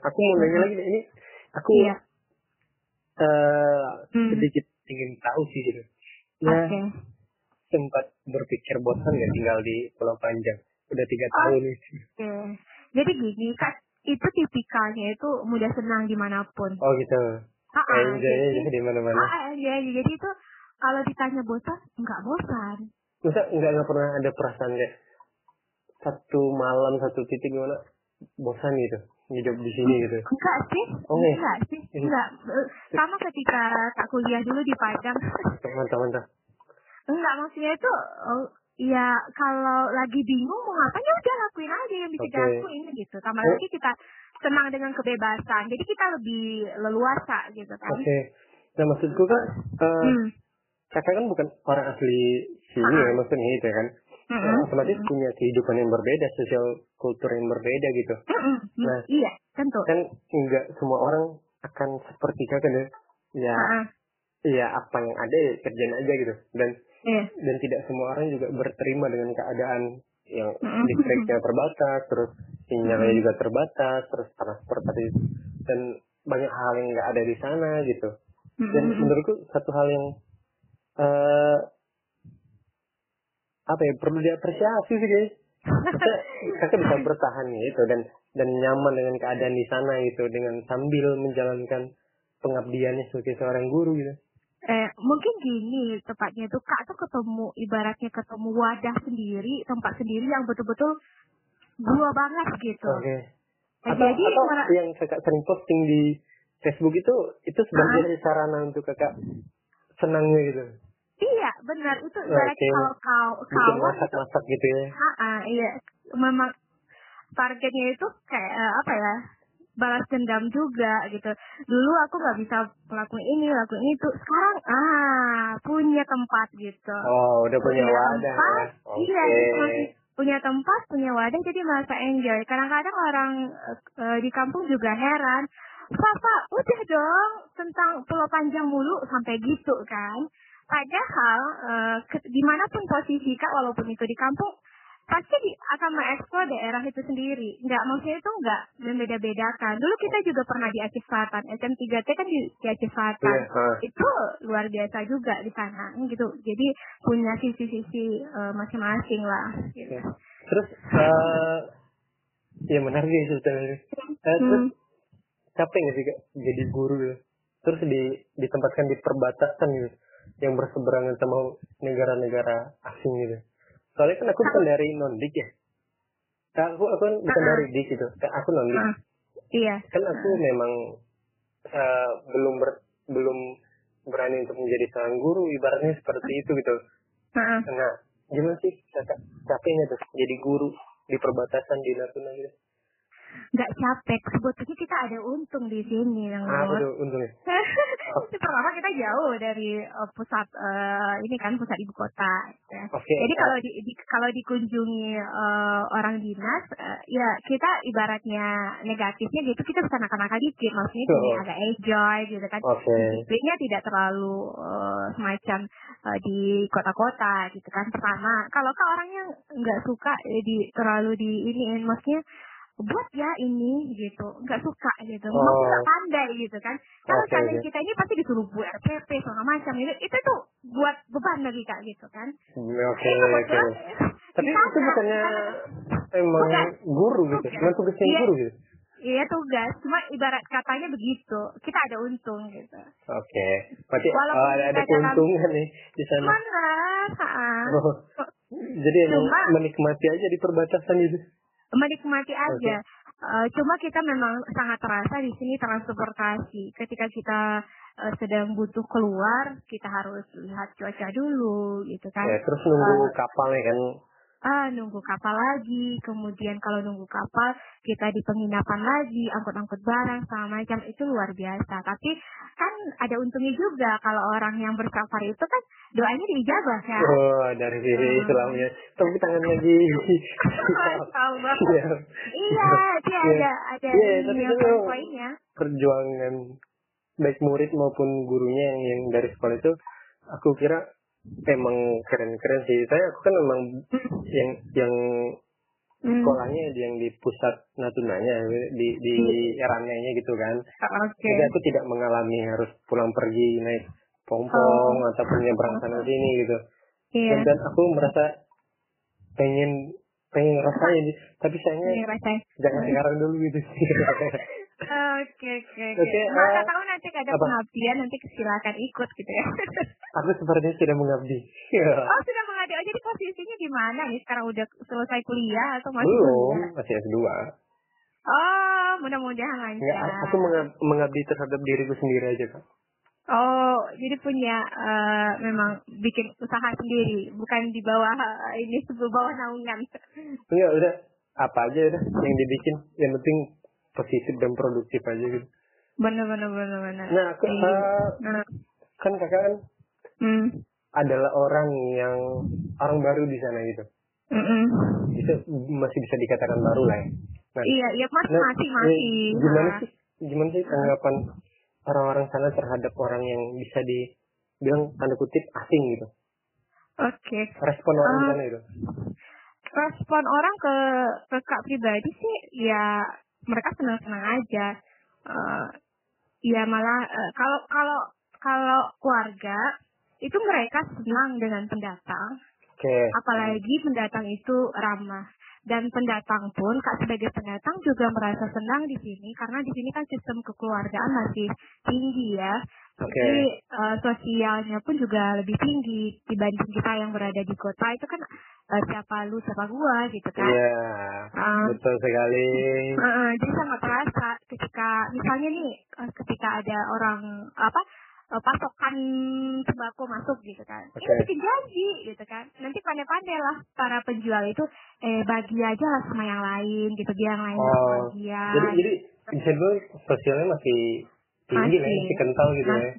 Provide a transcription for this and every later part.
aku mau nanya lagi nih, ini aku Iya. eh, Hmm. sedikit ingin tahu sih gitu. Oke. Ya sempat berpikir bosan ya tinggal di Pulau Panjang. Udah tiga Oh. tahun nih. Oke. Jadi gini, Kak, itu tipikalnya itu mudah senang di mana pun. Oh gitu. Ah, ah, jadi, di mana-mana. ah, ah, iya, iya. jadi itu kalau ditanya bosan, nggak bosan. Masa nggak nggak pernah ada perasaan kayak satu malam satu titik gimana bosan gitu hidup di sini gitu. Enggak sih, Oh, enggak. enggak sih, enggak. Sama ketika Kak kuliah dulu di Padang. Mantap mantap. enggak, maksudnya itu, oh, ya kalau lagi bingung mau ngapain ya udah lakuin aja yang bisa Oke. dilakuin gitu. Tambah Oh. lagi kita senang dengan kebebasan. Jadi kita lebih leluasa gitu kan. Oke. Nah maksudku kan eh, Hmm. kakak kan bukan orang asli sini ya maksudnya itu ya kan. Mm-mm. Nah, otomatis punya kehidupan yang berbeda, sosial kultur yang berbeda gitu. Mm-mm. Nah. iya, tentu. Kan nggak semua orang akan seperti kakak deh. Ya, Ah, ah. ya apa yang ada ya kerjain aja gitu. Dan Iya. dan tidak semua orang juga berterima dengan keadaan yang Mm-mm. listriknya terbatas, terus sinyalnya juga terbatas, terus transportasi dan banyak hal yang nggak ada di sana gitu. Dan menurutku satu hal yang eh apa ya perlu diapresiasi sih guys. Kakak, bisa bertahan gitu dan dan nyaman dengan keadaan di sana gitu dengan sambil menjalankan pengabdiannya sebagai seorang guru gitu. Eh, mungkin gini tepatnya itu kak tuh ketemu ibaratnya ketemu wadah sendiri tempat sendiri yang betul-betul gua banget gitu. Oke. Eh, Atau, jadi atau mera- yang kakak sering posting di Facebook itu itu sebagai sarana untuk kakak senangnya gitu. Iya benar itu ibaratnya Oke. kalau kau Bikin kawan itu masak-masak gitu ya. ah, iya memang targetnya itu kayak eh, apa ya balas dendam juga gitu dulu aku nggak bisa melakukan ini lakuin itu sekarang ah punya tempat gitu Oh, udah punya Punya wadah ya. tempat, Oke. Iya, jadi masih punya tempat, punya wadah, jadi merasa enjoy. Kadang-kadang orang eh, di kampung juga heran, Papa, udah dong tentang Pulau Panjang mulu sampai gitu kan. Padahal eh, ke- di mana pun posisi kak, walaupun itu di kampung, pasti di, akan mengeksplor daerah itu sendiri. Nggak, maksudnya itu nggak membeda-bedakan. Dulu kita juga pernah di Aceh Selatan, SM3T kan di, di Aceh Selatan Iya, ah. itu luar biasa juga di sana gitu jadi punya sisi-sisi eh, masing-masing lah gitu. Oke. Terus eh ya menarik ya sebetulnya. Eh, terus Hmm. capek nggak sih kak jadi guru gitu? Terus di ditempatkan di perbatasan gitu yang berseberangan sama negara-negara asing gitu. Soalnya kan aku bukan dari nondik ya. Kak, aku aku kan bukan Ah. dari dik gitu. Kak, aku nondik. Ah, iya Kan aku memang eh, belum ber, belum berani untuk menjadi seorang guru ibaratnya seperti itu gitu. Heeh. Nah, gimana sih capeknya tuh jadi guru di perbatasan di Natuna gitu? Nggak capek sebetulnya kita ada untung di sini yang Ah, apa tuh untungnya? pertama kita jauh dari eh, pusat eh, ini kan pusat ibu kota ya. Oke. Jadi kalau di, di- kalau dikunjungi eh, orang dinas, eh, ya kita ibaratnya negatifnya gitu kita bisa nakal-nakal dikit, maksudnya Betul. sini agak enjoy gitu kan. Disiplinnya tidak terlalu eh, semacam eh, di kota-kota gitu kan. Pertama, kalau kak orangnya nggak suka di terlalu di ini, maksudnya buat ya ini gitu, nggak suka gitu, Oh. maksudnya nggak pandai gitu kan. Kalau Oke, challenge oke. kita ini pasti disuruh buat RPP segala macam gitu, itu tuh buat beban bagi kak gitu kan. Hmm, Oke, Eh, oke. kebetulan, Tapi itu bukannya emang Bukan. guru gitu, cuma tugasnya Iya. guru gitu. Iya tugas, cuma ibarat katanya begitu. Kita ada untung gitu. Oke, berarti Walaupun oh, ada, ada keuntungan nih di sana. Mana? Oh, jadi emang Cuma- menikmati aja di perbatasan itu. Menikmati aja. Eh, cuma kita memang sangat terasa di sini transportasi. Ketika kita eh, sedang butuh keluar, kita harus lihat cuaca dulu, gitu kan. Ya, terus nunggu Eh, kapalnya kan. Ah nunggu kapal lagi, kemudian kalau nunggu kapal kita di penginapan lagi, angkut-angkut barang sama macam itu luar biasa. Tapi kan ada untungnya juga kalau orang yang bersafari itu kan doanya diijabah ya. Oh, dari sini Hmm. Islamnya. Tepuk tangan lagi. Iya. Iya, dia Iya. ada ada ini tapi itu poin-poinnya. perjuangan baik murid maupun gurunya yang, yang dari sekolah itu aku kira emang keren-keren sih. Saya aku kan memang yang yang Hmm. sekolahnya yang di pusat Natunanya di di Rananya gitu kan Oke. jadi aku tidak mengalami harus pulang pergi naik pompong Oh. ataupun nyebrang sana sini gitu Iya. dan, dan aku merasa pengen pengen ngerasain tapi sayangnya rasain. jangan sekarang dulu gitu Oke, oke, oke. Oke, Maka eh, tahu nanti ada apa? pengabdian, nanti silakan ikut gitu ya. aku sepertinya sudah mengabdi oh, sudah mengabdi. Oh, jadi posisinya di mana nih? Sekarang udah selesai kuliah atau masih belum kuliah? masih S2 Oh, mudah-mudahan Enggak, lancar. aku mengab- mengabdi terhadap diriku sendiri aja kak Oh, jadi punya eh, memang bikin usaha sendiri, bukan di bawah eh, ini sebuah bawah naungan. enggak udah apa aja udah yang dibikin yang penting positif dan produktif aja gitu Bener bener bener bener. nah aku eh, Nah, kan kakak kan hmm. adalah orang yang orang baru di sana gitu Mm-mm. bisa masih bisa dikatakan baru lah ya nah, Iya, iya mas nah, masih eh, masih. gimana Nah, sih gimana sih tanggapan orang-orang sana terhadap orang yang bisa dibilang tanda kutip asing gitu Oke. respon orang Ah. sana itu respon orang ke ke kak pribadi sih ya mereka senang senang aja. Eh, ya malah eh, kalau kalau kalau keluarga itu mereka senang dengan pendatang. Oke. Apalagi pendatang itu ramah. Dan pendatang pun kak sebagai pendatang juga merasa senang di sini karena di sini kan sistem kekeluargaan masih tinggi ya. Jadi eh, sosialnya pun juga lebih tinggi dibanding kita yang berada di kota itu kan eh, siapa lu siapa gua gitu kan iya Ah. betul sekali Heeh, jadi sangat terasa ketika misalnya nih eh, ketika ada orang apa eh, pasokan sembako masuk gitu kan. Oke. Ini bikin janji gitu kan. Nanti pandai-pandai lah para penjual itu eh bagi aja lah sama yang lain gitu biar yang lain Oh, bagian. jadi jadi bisa dibilang sosialnya masih tinggi lah ya, masih kental gitu Mas- ya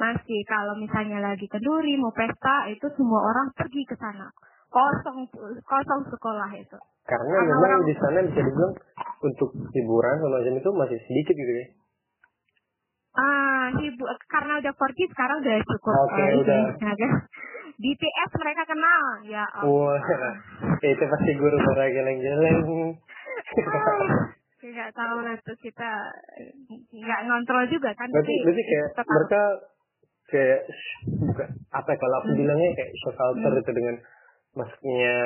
Masih kalau misalnya lagi kenduri mau pesta itu semua orang pergi ke sana. Kosong kosong sekolah itu. karena Karena memang orang- di sana bisa dibilang untuk hiburan semacam itu masih sedikit gitu ya Ah, ibu karena udah 4G sekarang udah cukup. Oke, eh, ini, udah. ya kan? Mereka kenal, ya. wah itu pasti guru para geleng-geleng Nggak tahu lah tuh kita nggak ngontrol juga kan. berarti berarti kayak tetap- mereka kayak bukan apa ya, kalau aku Hmm. bilangnya kayak shock culture Hmm. itu dengan masuknya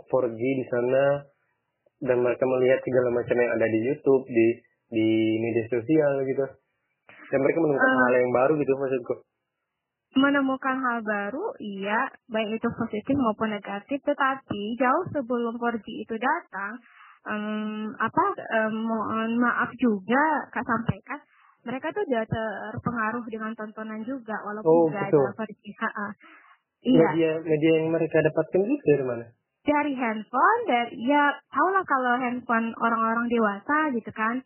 4G di sana dan mereka melihat segala macam yang ada di YouTube di di media sosial gitu dan mereka menemukan Ah. hal yang baru gitu maksudku menemukan hal baru, iya, baik itu positif maupun negatif, tetapi jauh sebelum 4G itu datang, em, apa, em, mohon maaf juga Kak sampaikan, mereka tuh udah terpengaruh dengan tontonan juga, Oh, walaupun nggak betul. ada 4G. Ha-ha. Iya, media media yang mereka dapatkan itu dari mana dari handphone, dari ya tau lah kalau handphone orang-orang dewasa gitu kan,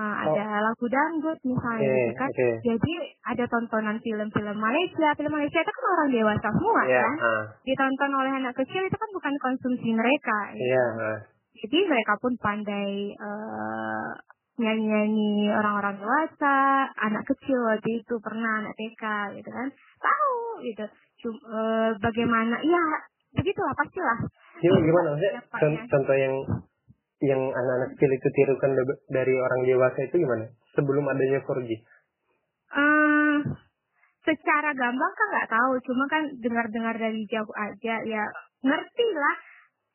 Eh, ada lagu dangdut misalnya Oh. Oke, gitu kan. oke. Jadi ada tontonan film-film Malaysia, film Malaysia itu kan orang dewasa semua Iya, kan. ah, ditonton oleh anak kecil itu kan bukan konsumsi mereka. gitu. iya, ah. Jadi mereka pun pandai eh, nyanyi-nyanyi orang-orang dewasa, anak kecil waktu itu pernah anak TK gitu kan, tahu gitu. Cum- eh, bagaimana? Iya, begitulah pastilah. Jadi gimana maksudnya Ya, con- ya. contoh yang yang anak-anak kecil itu tirukan da- dari orang dewasa itu gimana sebelum adanya 4G Eh, secara gamblang kan nggak tahu, cuma kan dengar-dengar dari jauh aja ya ngerti lah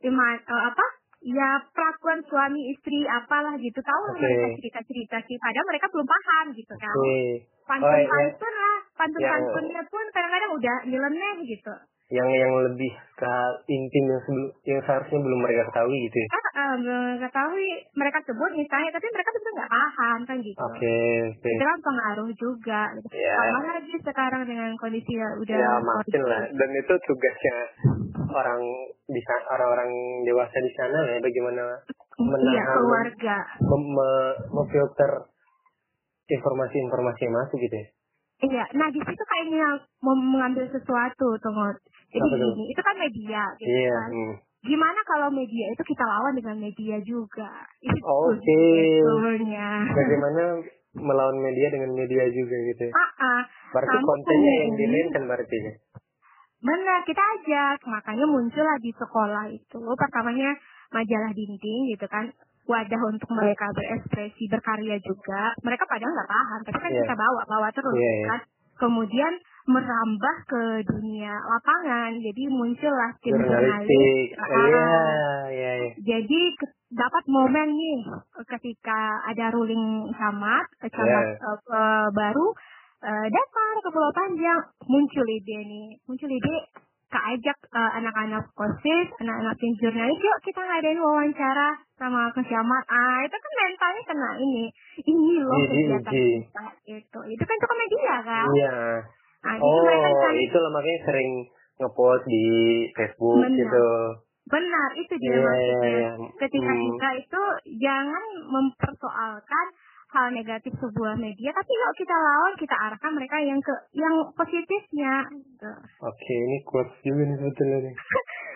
Ima- apa ya perlakuan suami istri apalah gitu. Tahu Oke. mereka cerita-cerita sih. Padahal mereka belum paham gitu kan. Oke. Pantun-pantun lah. Yang- pantun-pantunnya pun kadang-kadang udah nyeleneh gitu yang yang lebih ke intim yang sebelum yang seharusnya belum mereka ketahui gitu ya? Kan eh, belum ketahui mereka sebut misalnya tapi mereka betul nggak paham kan gitu. Oke oke. Itu kan pengaruh juga. Gitu. Tambah lagi sekarang dengan kondisi yang udah ya makin lah. dan itu tugasnya orang di sana orang-orang dewasa di sana ya bagaimana Iya, menahan keluarga. mem- me- memfilter informasi-informasi yang masuk gitu ya? Iya, nah di situ kayaknya mau mengambil sesuatu, tunggu. Jadi Apa tuh? gini, itu kan media, gitu iya kan. hmm. Gimana kalau media itu kita lawan dengan media juga? Itu Oke. sebetulnya. bagaimana melawan media dengan media juga gitu ya Ah, ah. berarti Kamu kontennya yang dimainkan berarti ya Benar, kita ajak. Makanya muncullah di sekolah itu. Pertamanya majalah dinding gitu kan wadah untuk mereka berekspresi berkarya juga mereka padahal nggak paham tapi kan Iya. kita bawa bawa terus Iya, iya. kan kemudian merambah ke dunia lapangan jadi muncullah tim jurnalis Jurnalistik. Ah. Jadi dapat momen nih ketika ada ruling camat, camat eh, eh, baru eh, datang ke Pulau Panjang, muncul ide nih, muncul ide keajak eh, anak-anak kosis, anak-anak tim jurnalis, yuk kita ngadain wawancara sama ke camat. Ah itu kan mentalnya kena ini, ini loh kegiatan kita itu, itu kan cukup media kan. Iya. Nah, mereka Oh, cari itu lah makanya sering ngepost di Facebook Benar. gitu. benar itu dia iya, maksudnya. iya. ketika Hmm. kita itu jangan mempersoalkan hal negatif sebuah media tapi yuk kita lawan kita arahkan mereka yang ke yang positifnya gitu. Oke, ini quotes juga nih sebetulnya nih.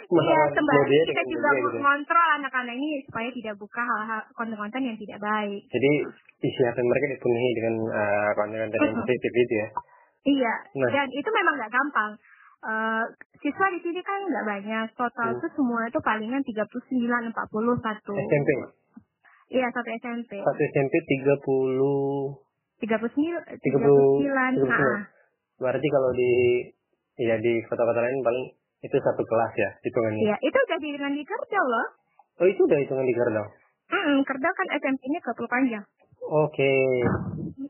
Iya, sembari kita juga gitu. mengontrol anak-anak ini supaya tidak buka hal-hal konten-konten yang tidak baik. Jadi isi hati mereka dipenuhi dengan eh, konten-konten yang positif itu ya. Iya, Nah. dan itu memang nggak gampang. Eh, siswa di sini kan nggak banyak, total Hmm. semua itu palingan 39, 41. SMP. Iya, satu SMP. Satu SMP 30 39, 30 39, 39. ah. Berarti kalau di ya di kota-kota lain paling itu satu kelas ya hitungannya. Iya, itu udah dengan di Kerdal loh. Oh itu udah hitungan di Kardang. Mm, Kerdal kan SMP-nya ke Pulau Panjang. Oke.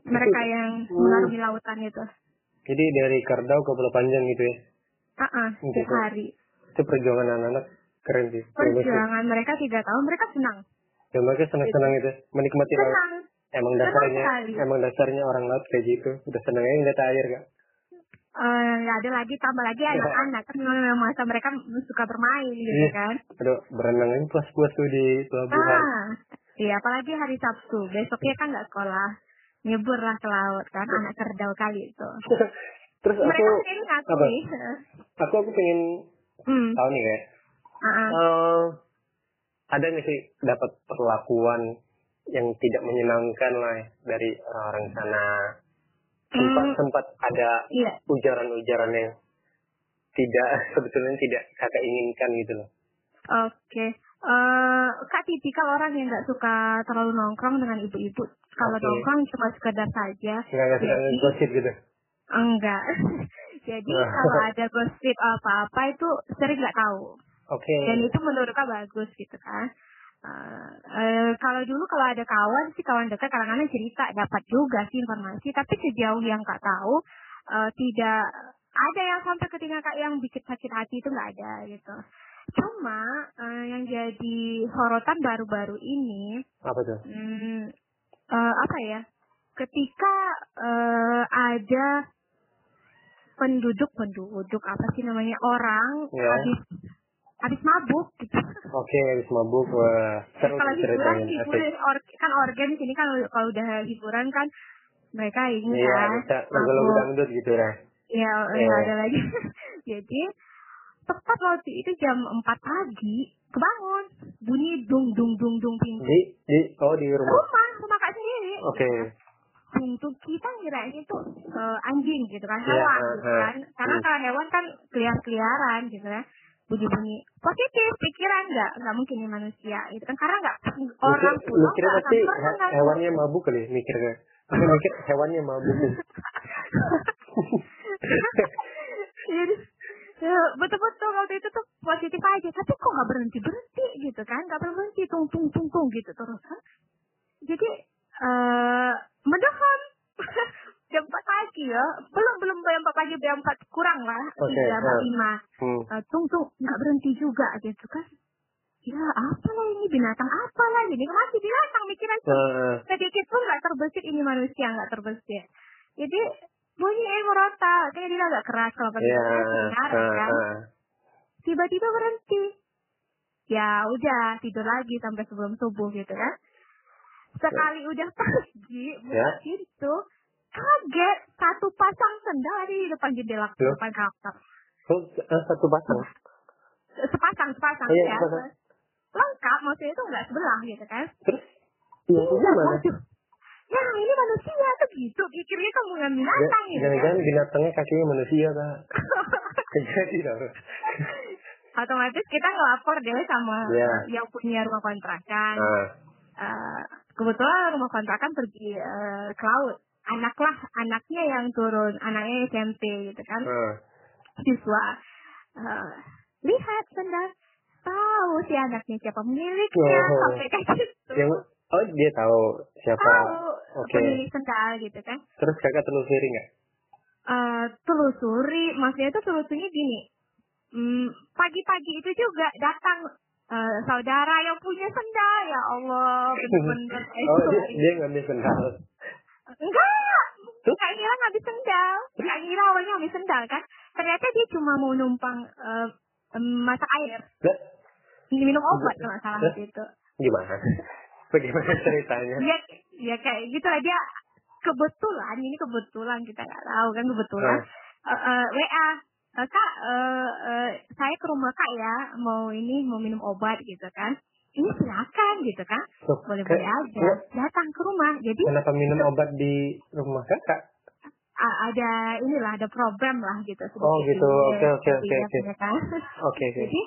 Mereka yang mengarungi lautan itu. Jadi dari Kardau ke Pulau Panjang gitu ya. Ah, ah, Gitu. hari. Itu perjuangan anak-anak keren sih. Perjuangan mereka tiga tahun, mereka senang. Dan mereka senang-senang itu menikmati laut. Senang. Emang Senang dasarnya sekali. emang dasarnya orang laut kayak gitu. Udah seneng aja ngeliat air kak. Eh, nggak ada lagi, tambah lagi Iya. anak-anak. Kan memang masa mereka suka bermain gitu Iya. kan. Aduh berenang aja puas-puas tuh di pelabuhan. Ah, iya apalagi hari Sabtu. Besoknya kan nggak sekolah. Nyebur lah ke laut kan, anak Kerdal kali itu. Terus aku ngakui. aku aku pengen Hmm. tahu nih kayak ah, ah. eh, ada nggak sih dapat perlakuan yang tidak menyenangkan lah ya dari orang-orang sana sempat Hmm. sempat ada Iya. ujaran-ujaran yang tidak sebetulnya tidak kakak inginkan gitu loh Oke. Eh, Kak tipikal orang yang nggak suka terlalu nongkrong dengan ibu-ibu. Kalau Oke. nongkrong cuma sekedar saja. nggak Jadi- gosip gitu Enggak. Jadi kalau ada gosip apa-apa itu sering nggak tahu. oke Dan itu menurut Kak bagus gitu kan. Eh, eh, kalau dulu kalau ada kawan sih kawan dekat kadang-kadang cerita dapat juga sih informasi tapi sejauh yang kak tahu eh, tidak ada yang sampai ke telinga kak yang bikin sakit hati itu nggak ada gitu cuma eh, yang jadi sorotan baru-baru ini apa tuh hmm, eh, apa ya ketika eh, ada penduduk penduduk apa sih namanya orang Ya. habis habis mabuk gitu oke habis mabuk wah seru kalau hiburan hiburan or- kan organ sini kan kalau udah hiburan kan mereka ini iya kan bisa lagu-lagu mabuk. dangdut gitu lah ya Iya. nggak ada lagi jadi tepat waktu itu jam 4 pagi kebangun. Bunyi dung dung dung dung pintu di di oh di rumah. Rumah rumah kak sendiri. Oke. Dung dung kita ngirain itu eh, anjing gitu kan. Iya, hewan eh, gitu eh. kan. Karena Hmm. kalau hewan kan keliar keliaran gitu kan bunyi bunyi positif pikiran nggak nggak mungkin ini manusia itu kan. Karena nggak orang Mikir- mikirnya nggak pasti he- hewannya mabuk kali mikir Tapi mikir hewannya mabuk. Jadi ya, betul-betul waktu itu tuh positif aja, tapi kok nggak berhenti berhenti gitu kan? Nggak berhenti tung tung tung tung gitu terus kan? Jadi eh mendekat jam 4 pagi ya, belum belum jam 4 pagi jam 4 kurang lah, Oke, tiga nah. lima. hmm. Eh, tung tung nggak berhenti juga gitu kan? Ya apalah ini binatang apalah ini masih binatang mikiran nah, sedikit pun nggak terbesit ini manusia nggak terbesit. Jadi bunyi eh merota, kayak dia agak keras kalau pakai ya dengar ah, kan. Tiba-tiba berhenti. Ya udah tidur lagi sampai sebelum subuh gitu kan. Sekali udah pagi buka Ya. pintu, kaget satu pasang sendal ada di depan jendela Loh? depan kamar. Oh, ah, satu pasang Sepasang sepasang Iya, ya. sepasang. Lengkap maksudnya itu nggak sebelah gitu kan. terus yang itu Iya, gitu. Pikirnya kamu yang binatang Ja- gitu kan. jangan-jangan binatangnya kakinya manusia kak kejadi tau otomatis kita ngelapor deh sama Iya. yang punya rumah kontrakan. Nah, Eh, kebetulan rumah kontrakan pergi eh, ke laut. Anak lah, anaknya yang turun, anaknya SMP gitu kan. nah. Siswa. Eh, lihat sendal. Tahu si anaknya siapa pemiliknya, Oh. sampai kayak gitu. Yang oh dia tahu siapa. Tahu Oke. pemilik sendal gitu kan. Terus kakak telusuri nggak? eh telusuri, maksudnya itu telusurinya gini. Hmm, pagi-pagi itu juga datang eh, saudara yang punya sendal ya Allah bener-bener Oh dia, dia ngambil sendal. enggak Tuh? Kak Ira ngambil sendal Kak Ira awalnya ngambil sendal kan ternyata dia cuma mau numpang em, masak air Lah, minum obat kalau salah Lah? waktu itu gimana? Bagaimana ceritanya? ya ya kayak gitu lah dia kebetulan ini kebetulan kita nggak tahu kan kebetulan Nah, Eh, eh, WA kak eh, eh, saya ke rumah kak ya mau ini mau minum obat gitu kan ini silakan gitu kan loh, boleh kayak- boleh aja loh, datang ke rumah jadi Kenapa minum obat di rumah kakak? a- ada inilah ada program lah gitu Oh, gitu. Oke, oke, oke, oke. kan. Oke, oke. jadi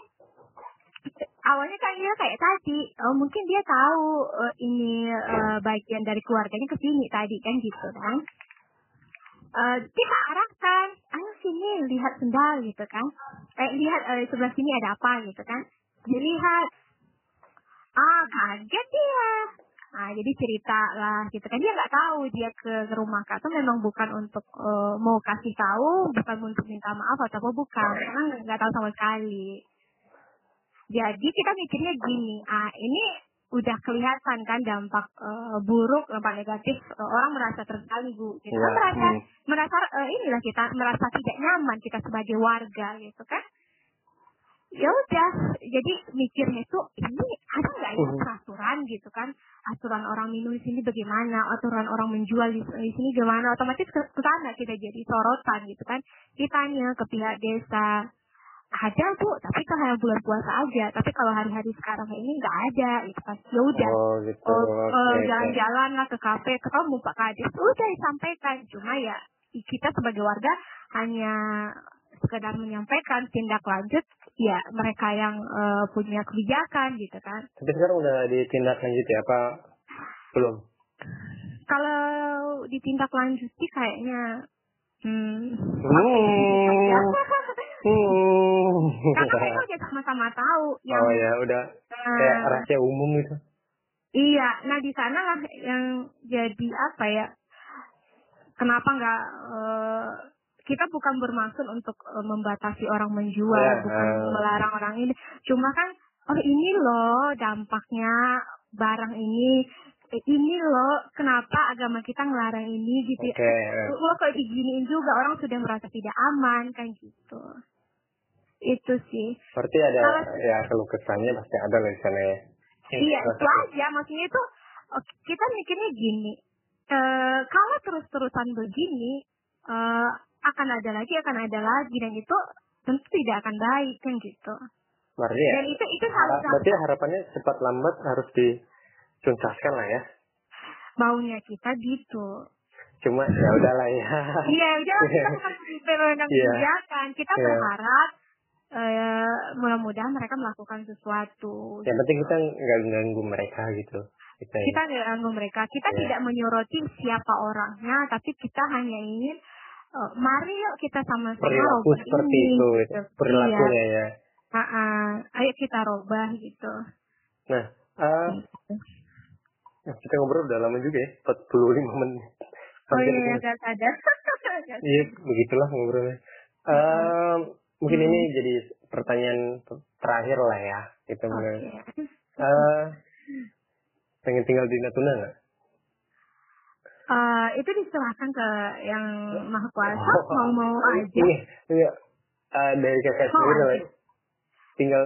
awalnya kan dia kayak tadi oh, mungkin dia tahu eh, ini eh, bagian dari keluarganya ke sini tadi kan gitu kan. Eh, kita arahkan ayo sini lihat sendal gitu kan. Eh lihat eh, sebelah sini ada apa gitu kan. Dilihat. Ah kaget dia. Nah, jadi cerita lah gitu kan. Dia nggak tahu dia ke, rumah kak tuh memang bukan untuk eh, mau kasih tahu bukan untuk minta maaf atau apa bukan. Karena nggak tahu sama sekali jadi kita mikirnya gini ah ini udah kelihatan kan dampak eh, buruk dampak negatif eh, orang merasa terganggu gitu. Iya, kan merasa hmm. merasa eh, inilah kita merasa tidak nyaman kita sebagai warga gitu kan. Ya udah jadi mikirnya itu ini ada nggak ya Mhm. peraturan gitu kan? Aturan orang minum di sini bagaimana? Aturan orang menjual di, di sini gimana? Otomatis ke ke sana kita jadi sorotan gitu kan. Kita tanya ke pihak desa ada bu. Tapi kan hanya bulan puasa aja. Tapi kalau hari-hari sekarang ini nggak ada. Gitu kan ya udah. Oh, gitu. Oh, Oke, eh, jalan-jalan lah ke kafe. Ketemu Pak Kades udah disampaikan. Cuma ya kita sebagai warga hanya sekedar menyampaikan tindak lanjut. Ya mereka yang eh, punya kebijakan gitu kan. Tapi sekarang udah ditindak lanjut ya apa belum? kalau ditindaklanjuti kayaknya hmm, Hmm. Hmm. karena mereka udah sama-sama tahu yang Oh ya, udah eh, kayak rahasia umum gitu. Iya, nah di sana lah yang jadi apa ya? Kenapa nggak eh, kita bukan bermaksud untuk eh, membatasi orang menjual, Ya, bukan eh. melarang orang ini. Cuma kan, oh ini loh dampaknya barang ini, ini loh kenapa agama kita ngelarang ini gitu. Oke. Lo kalau diginiin juga orang sudah merasa tidak aman kan gitu. Itu sih. Berarti ada Kalau- ya keluh kesahnya pasti ada lah di sana ya. Iya, itu aja. Maksudnya itu kita mikirnya gini. eh kalau terus-terusan begini, eh akan ada lagi, akan ada lagi, dan itu tentu tidak akan baik kan gitu. Berarti ya. Dan itu itu harus berarti harapannya cepat lambat harus dituntaskan lah ya. maunya kita gitu. Cuma ya udahlah ya. Iya, udah kita bukan pemegang Iya. kebijakan. Kita Iya. berharap eh mudah-mudahan mereka melakukan sesuatu. Yang penting kita nggak ganggu mereka gitu. Kita, Kita tidak ganggu mereka. Kita Iya. tidak menyoroti siapa orangnya, tapi kita hanya ingin eh, mari yuk kita sama-sama perilaku seperti ini, itu gitu. perilakunya ya. Iya. Ah-ah. Ayo kita robah gitu. Nah, eh, ya, kita ngobrol udah lama juga ya, 45 menit. Oh Hampir iya, gak sadar. Iya, begitulah ngobrolnya. Eh, mungkin ini jadi pertanyaan terakhir lah ya. Kita Oke. mulai. Eh, pengen tinggal di Natuna nggak? Eh, itu diserahkan ke yang maha kuasa Oh. mau-mau aja. Ini, ini eh, dari kakak Mau sendiri lah. Tinggal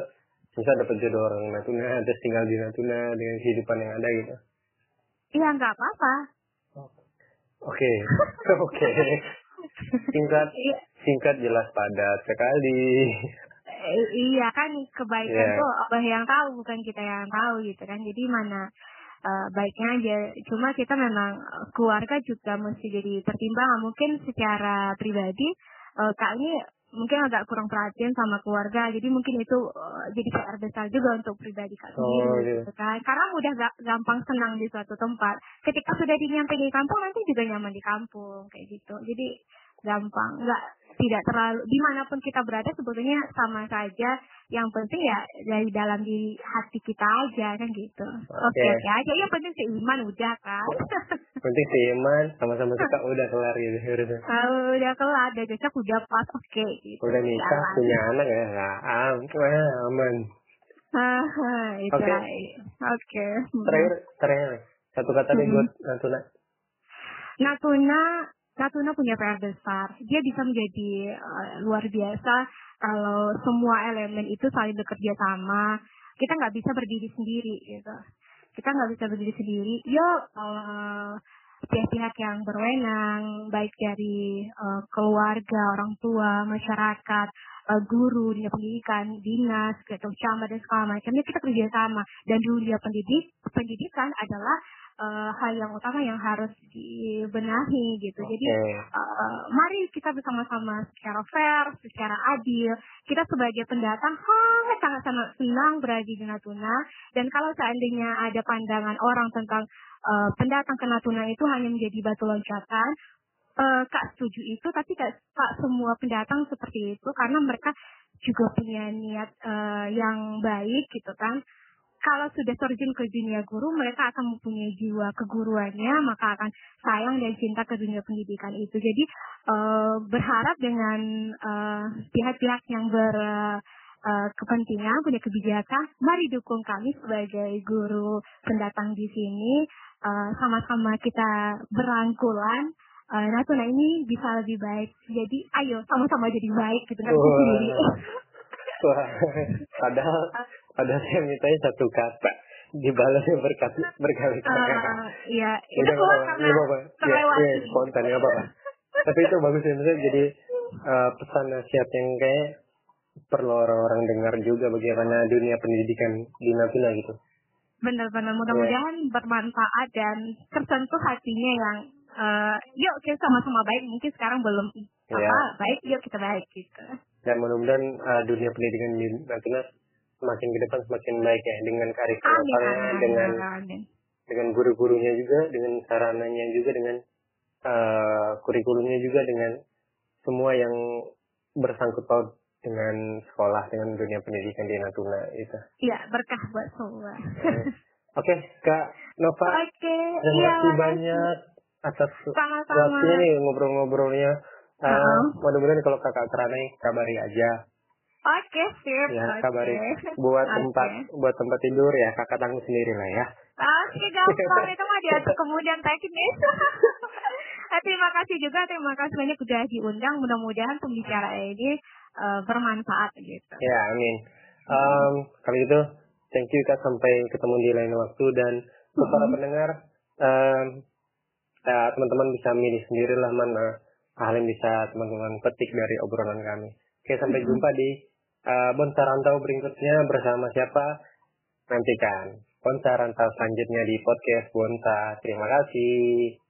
bisa dapat jodoh orang Natuna, terus tinggal di Natuna dengan kehidupan yang ada gitu. Iya nggak apa-apa. Oke, oke. Singkat, Iya, singkat jelas padat sekali. eh, iya kan kebaikan Iya. tuh Allah yang tahu bukan kita yang tahu gitu kan. Jadi mana eh, baiknya aja. Cuma kita memang eh, keluarga juga mesti jadi pertimbangan. Mungkin secara pribadi eh, kak ini mungkin agak kurang perhatian sama keluarga jadi mungkin itu uh, jadi PR besar juga untuk pribadi kak Oh, sendiri iya. gitu kan. Karena mudah ga- gampang senang di suatu tempat. Ketika sudah nyampe di kampung nanti juga nyaman di kampung kayak gitu. Jadi gampang nggak tidak terlalu di mana pun kita berada sebetulnya sama saja yang penting ya dari dalam di hati kita aja kan gitu oke Oke. oke aja yang penting seiman udah kan penting seiman sama-sama suka udah kelar gitu kalau udah kelar udah cocok udah pas oke gitu udah nikah Jalan. punya anak ya aman Ah, itu Oke. Oke. Hmm. terakhir terakhir nih, satu kata Hmm. buat Natuna Natuna Natuna punya PR besar. Dia bisa menjadi eh, luar biasa kalau semua elemen itu saling bekerja sama. Kita nggak bisa berdiri sendiri gitu. Kita nggak bisa berdiri sendiri. Yuk eh, pihak-pihak yang berwenang, baik dari eh, keluarga, orang tua, masyarakat, eh, guru, dunia pendidikan, dinas, gitu, camat dan segala macamnya kita kerja sama. Dan dunia pendidik, pendidikan adalah eh, hal yang utama yang harus dibenahi gitu. Jadi Oke. eh, mari kita bersama-sama secara fair, secara adil. Kita sebagai pendatang sangat sangat sangat senang berada di Natuna. Dan kalau seandainya ada pandangan orang tentang eh, pendatang ke Natuna itu hanya menjadi batu loncatan, eh, Kak setuju itu, tapi Kak, Kak semua pendatang seperti itu karena mereka juga punya niat eh, yang baik gitu kan. Kalau sudah terjun ke dunia guru, mereka akan mempunyai jiwa keguruannya, maka akan sayang dan cinta ke dunia pendidikan itu. Jadi eh, berharap dengan eh, pihak-pihak yang ber eh, kepentingan, punya kebijakan, mari dukung kami sebagai guru pendatang di sini. Sama-sama kita berangkulan eh, Natuna ini bisa lebih baik. Jadi ayo sama-sama jadi baik gitu kan sendiri. Wah, padahal padahal saya mintanya satu kata dibalasnya berkat berkali-kali Eh, Iya, itu Udah keluar nggak apa-apa, karena. Iya, terlewati. iya, spontan nggak apa-apa. Tapi itu bagus ya, misalnya jadi eh, pesan nasihat yang kayak perlu orang-orang dengar juga bagaimana dunia pendidikan di Natuna gitu. Benar-benar mudah-mudahan bermanfaat dan tersentuh hatinya yang eh, yuk kita sama-sama baik. Mungkin sekarang belum apa Iya. baik, yuk kita baik gitu. Dan mudah-mudahan eh, dunia pendidikan di Natuna semakin ke depan semakin baik ya dengan amin, dengan amin. dengan guru-gurunya juga, dengan sarananya juga, dengan eh, kurikulumnya juga, dengan semua yang bersangkut paut dengan sekolah, dengan dunia pendidikan di Natuna itu. Iya, berkah buat semua. Oke, Kak Nova, Oke, terima iya. kasih banyak atas waktunya nih ngobrol-ngobrolnya. Eh, Uh-uh. Mudah-mudahan kalau kakak Keranai kabari aja, Oke, sip. ya oke. kabari. Buat Oke. tempat, buat tempat tidur ya kakak tanggung sendiri lah ya. Oke, gampang. Itu mah diatur kemudian teknis. Eh, terima kasih juga, terima kasih banyak sudah diundang. Mudah-mudahan pembicaraan ini eh, bermanfaat gitu. Ya, amin. Um, kalau gitu, thank you Kak sampai ketemu di lain waktu dan untuk para Mhm. pendengar, um, teman-teman bisa milih sendirilah mana hal yang bisa teman-teman petik dari obrolan kami. Oke, sampai Mhm. jumpa di uh, Bonsa Rantau berikutnya bersama siapa? Nantikan. Bonsa Rantau selanjutnya di podcast Bonsa. Terima kasih.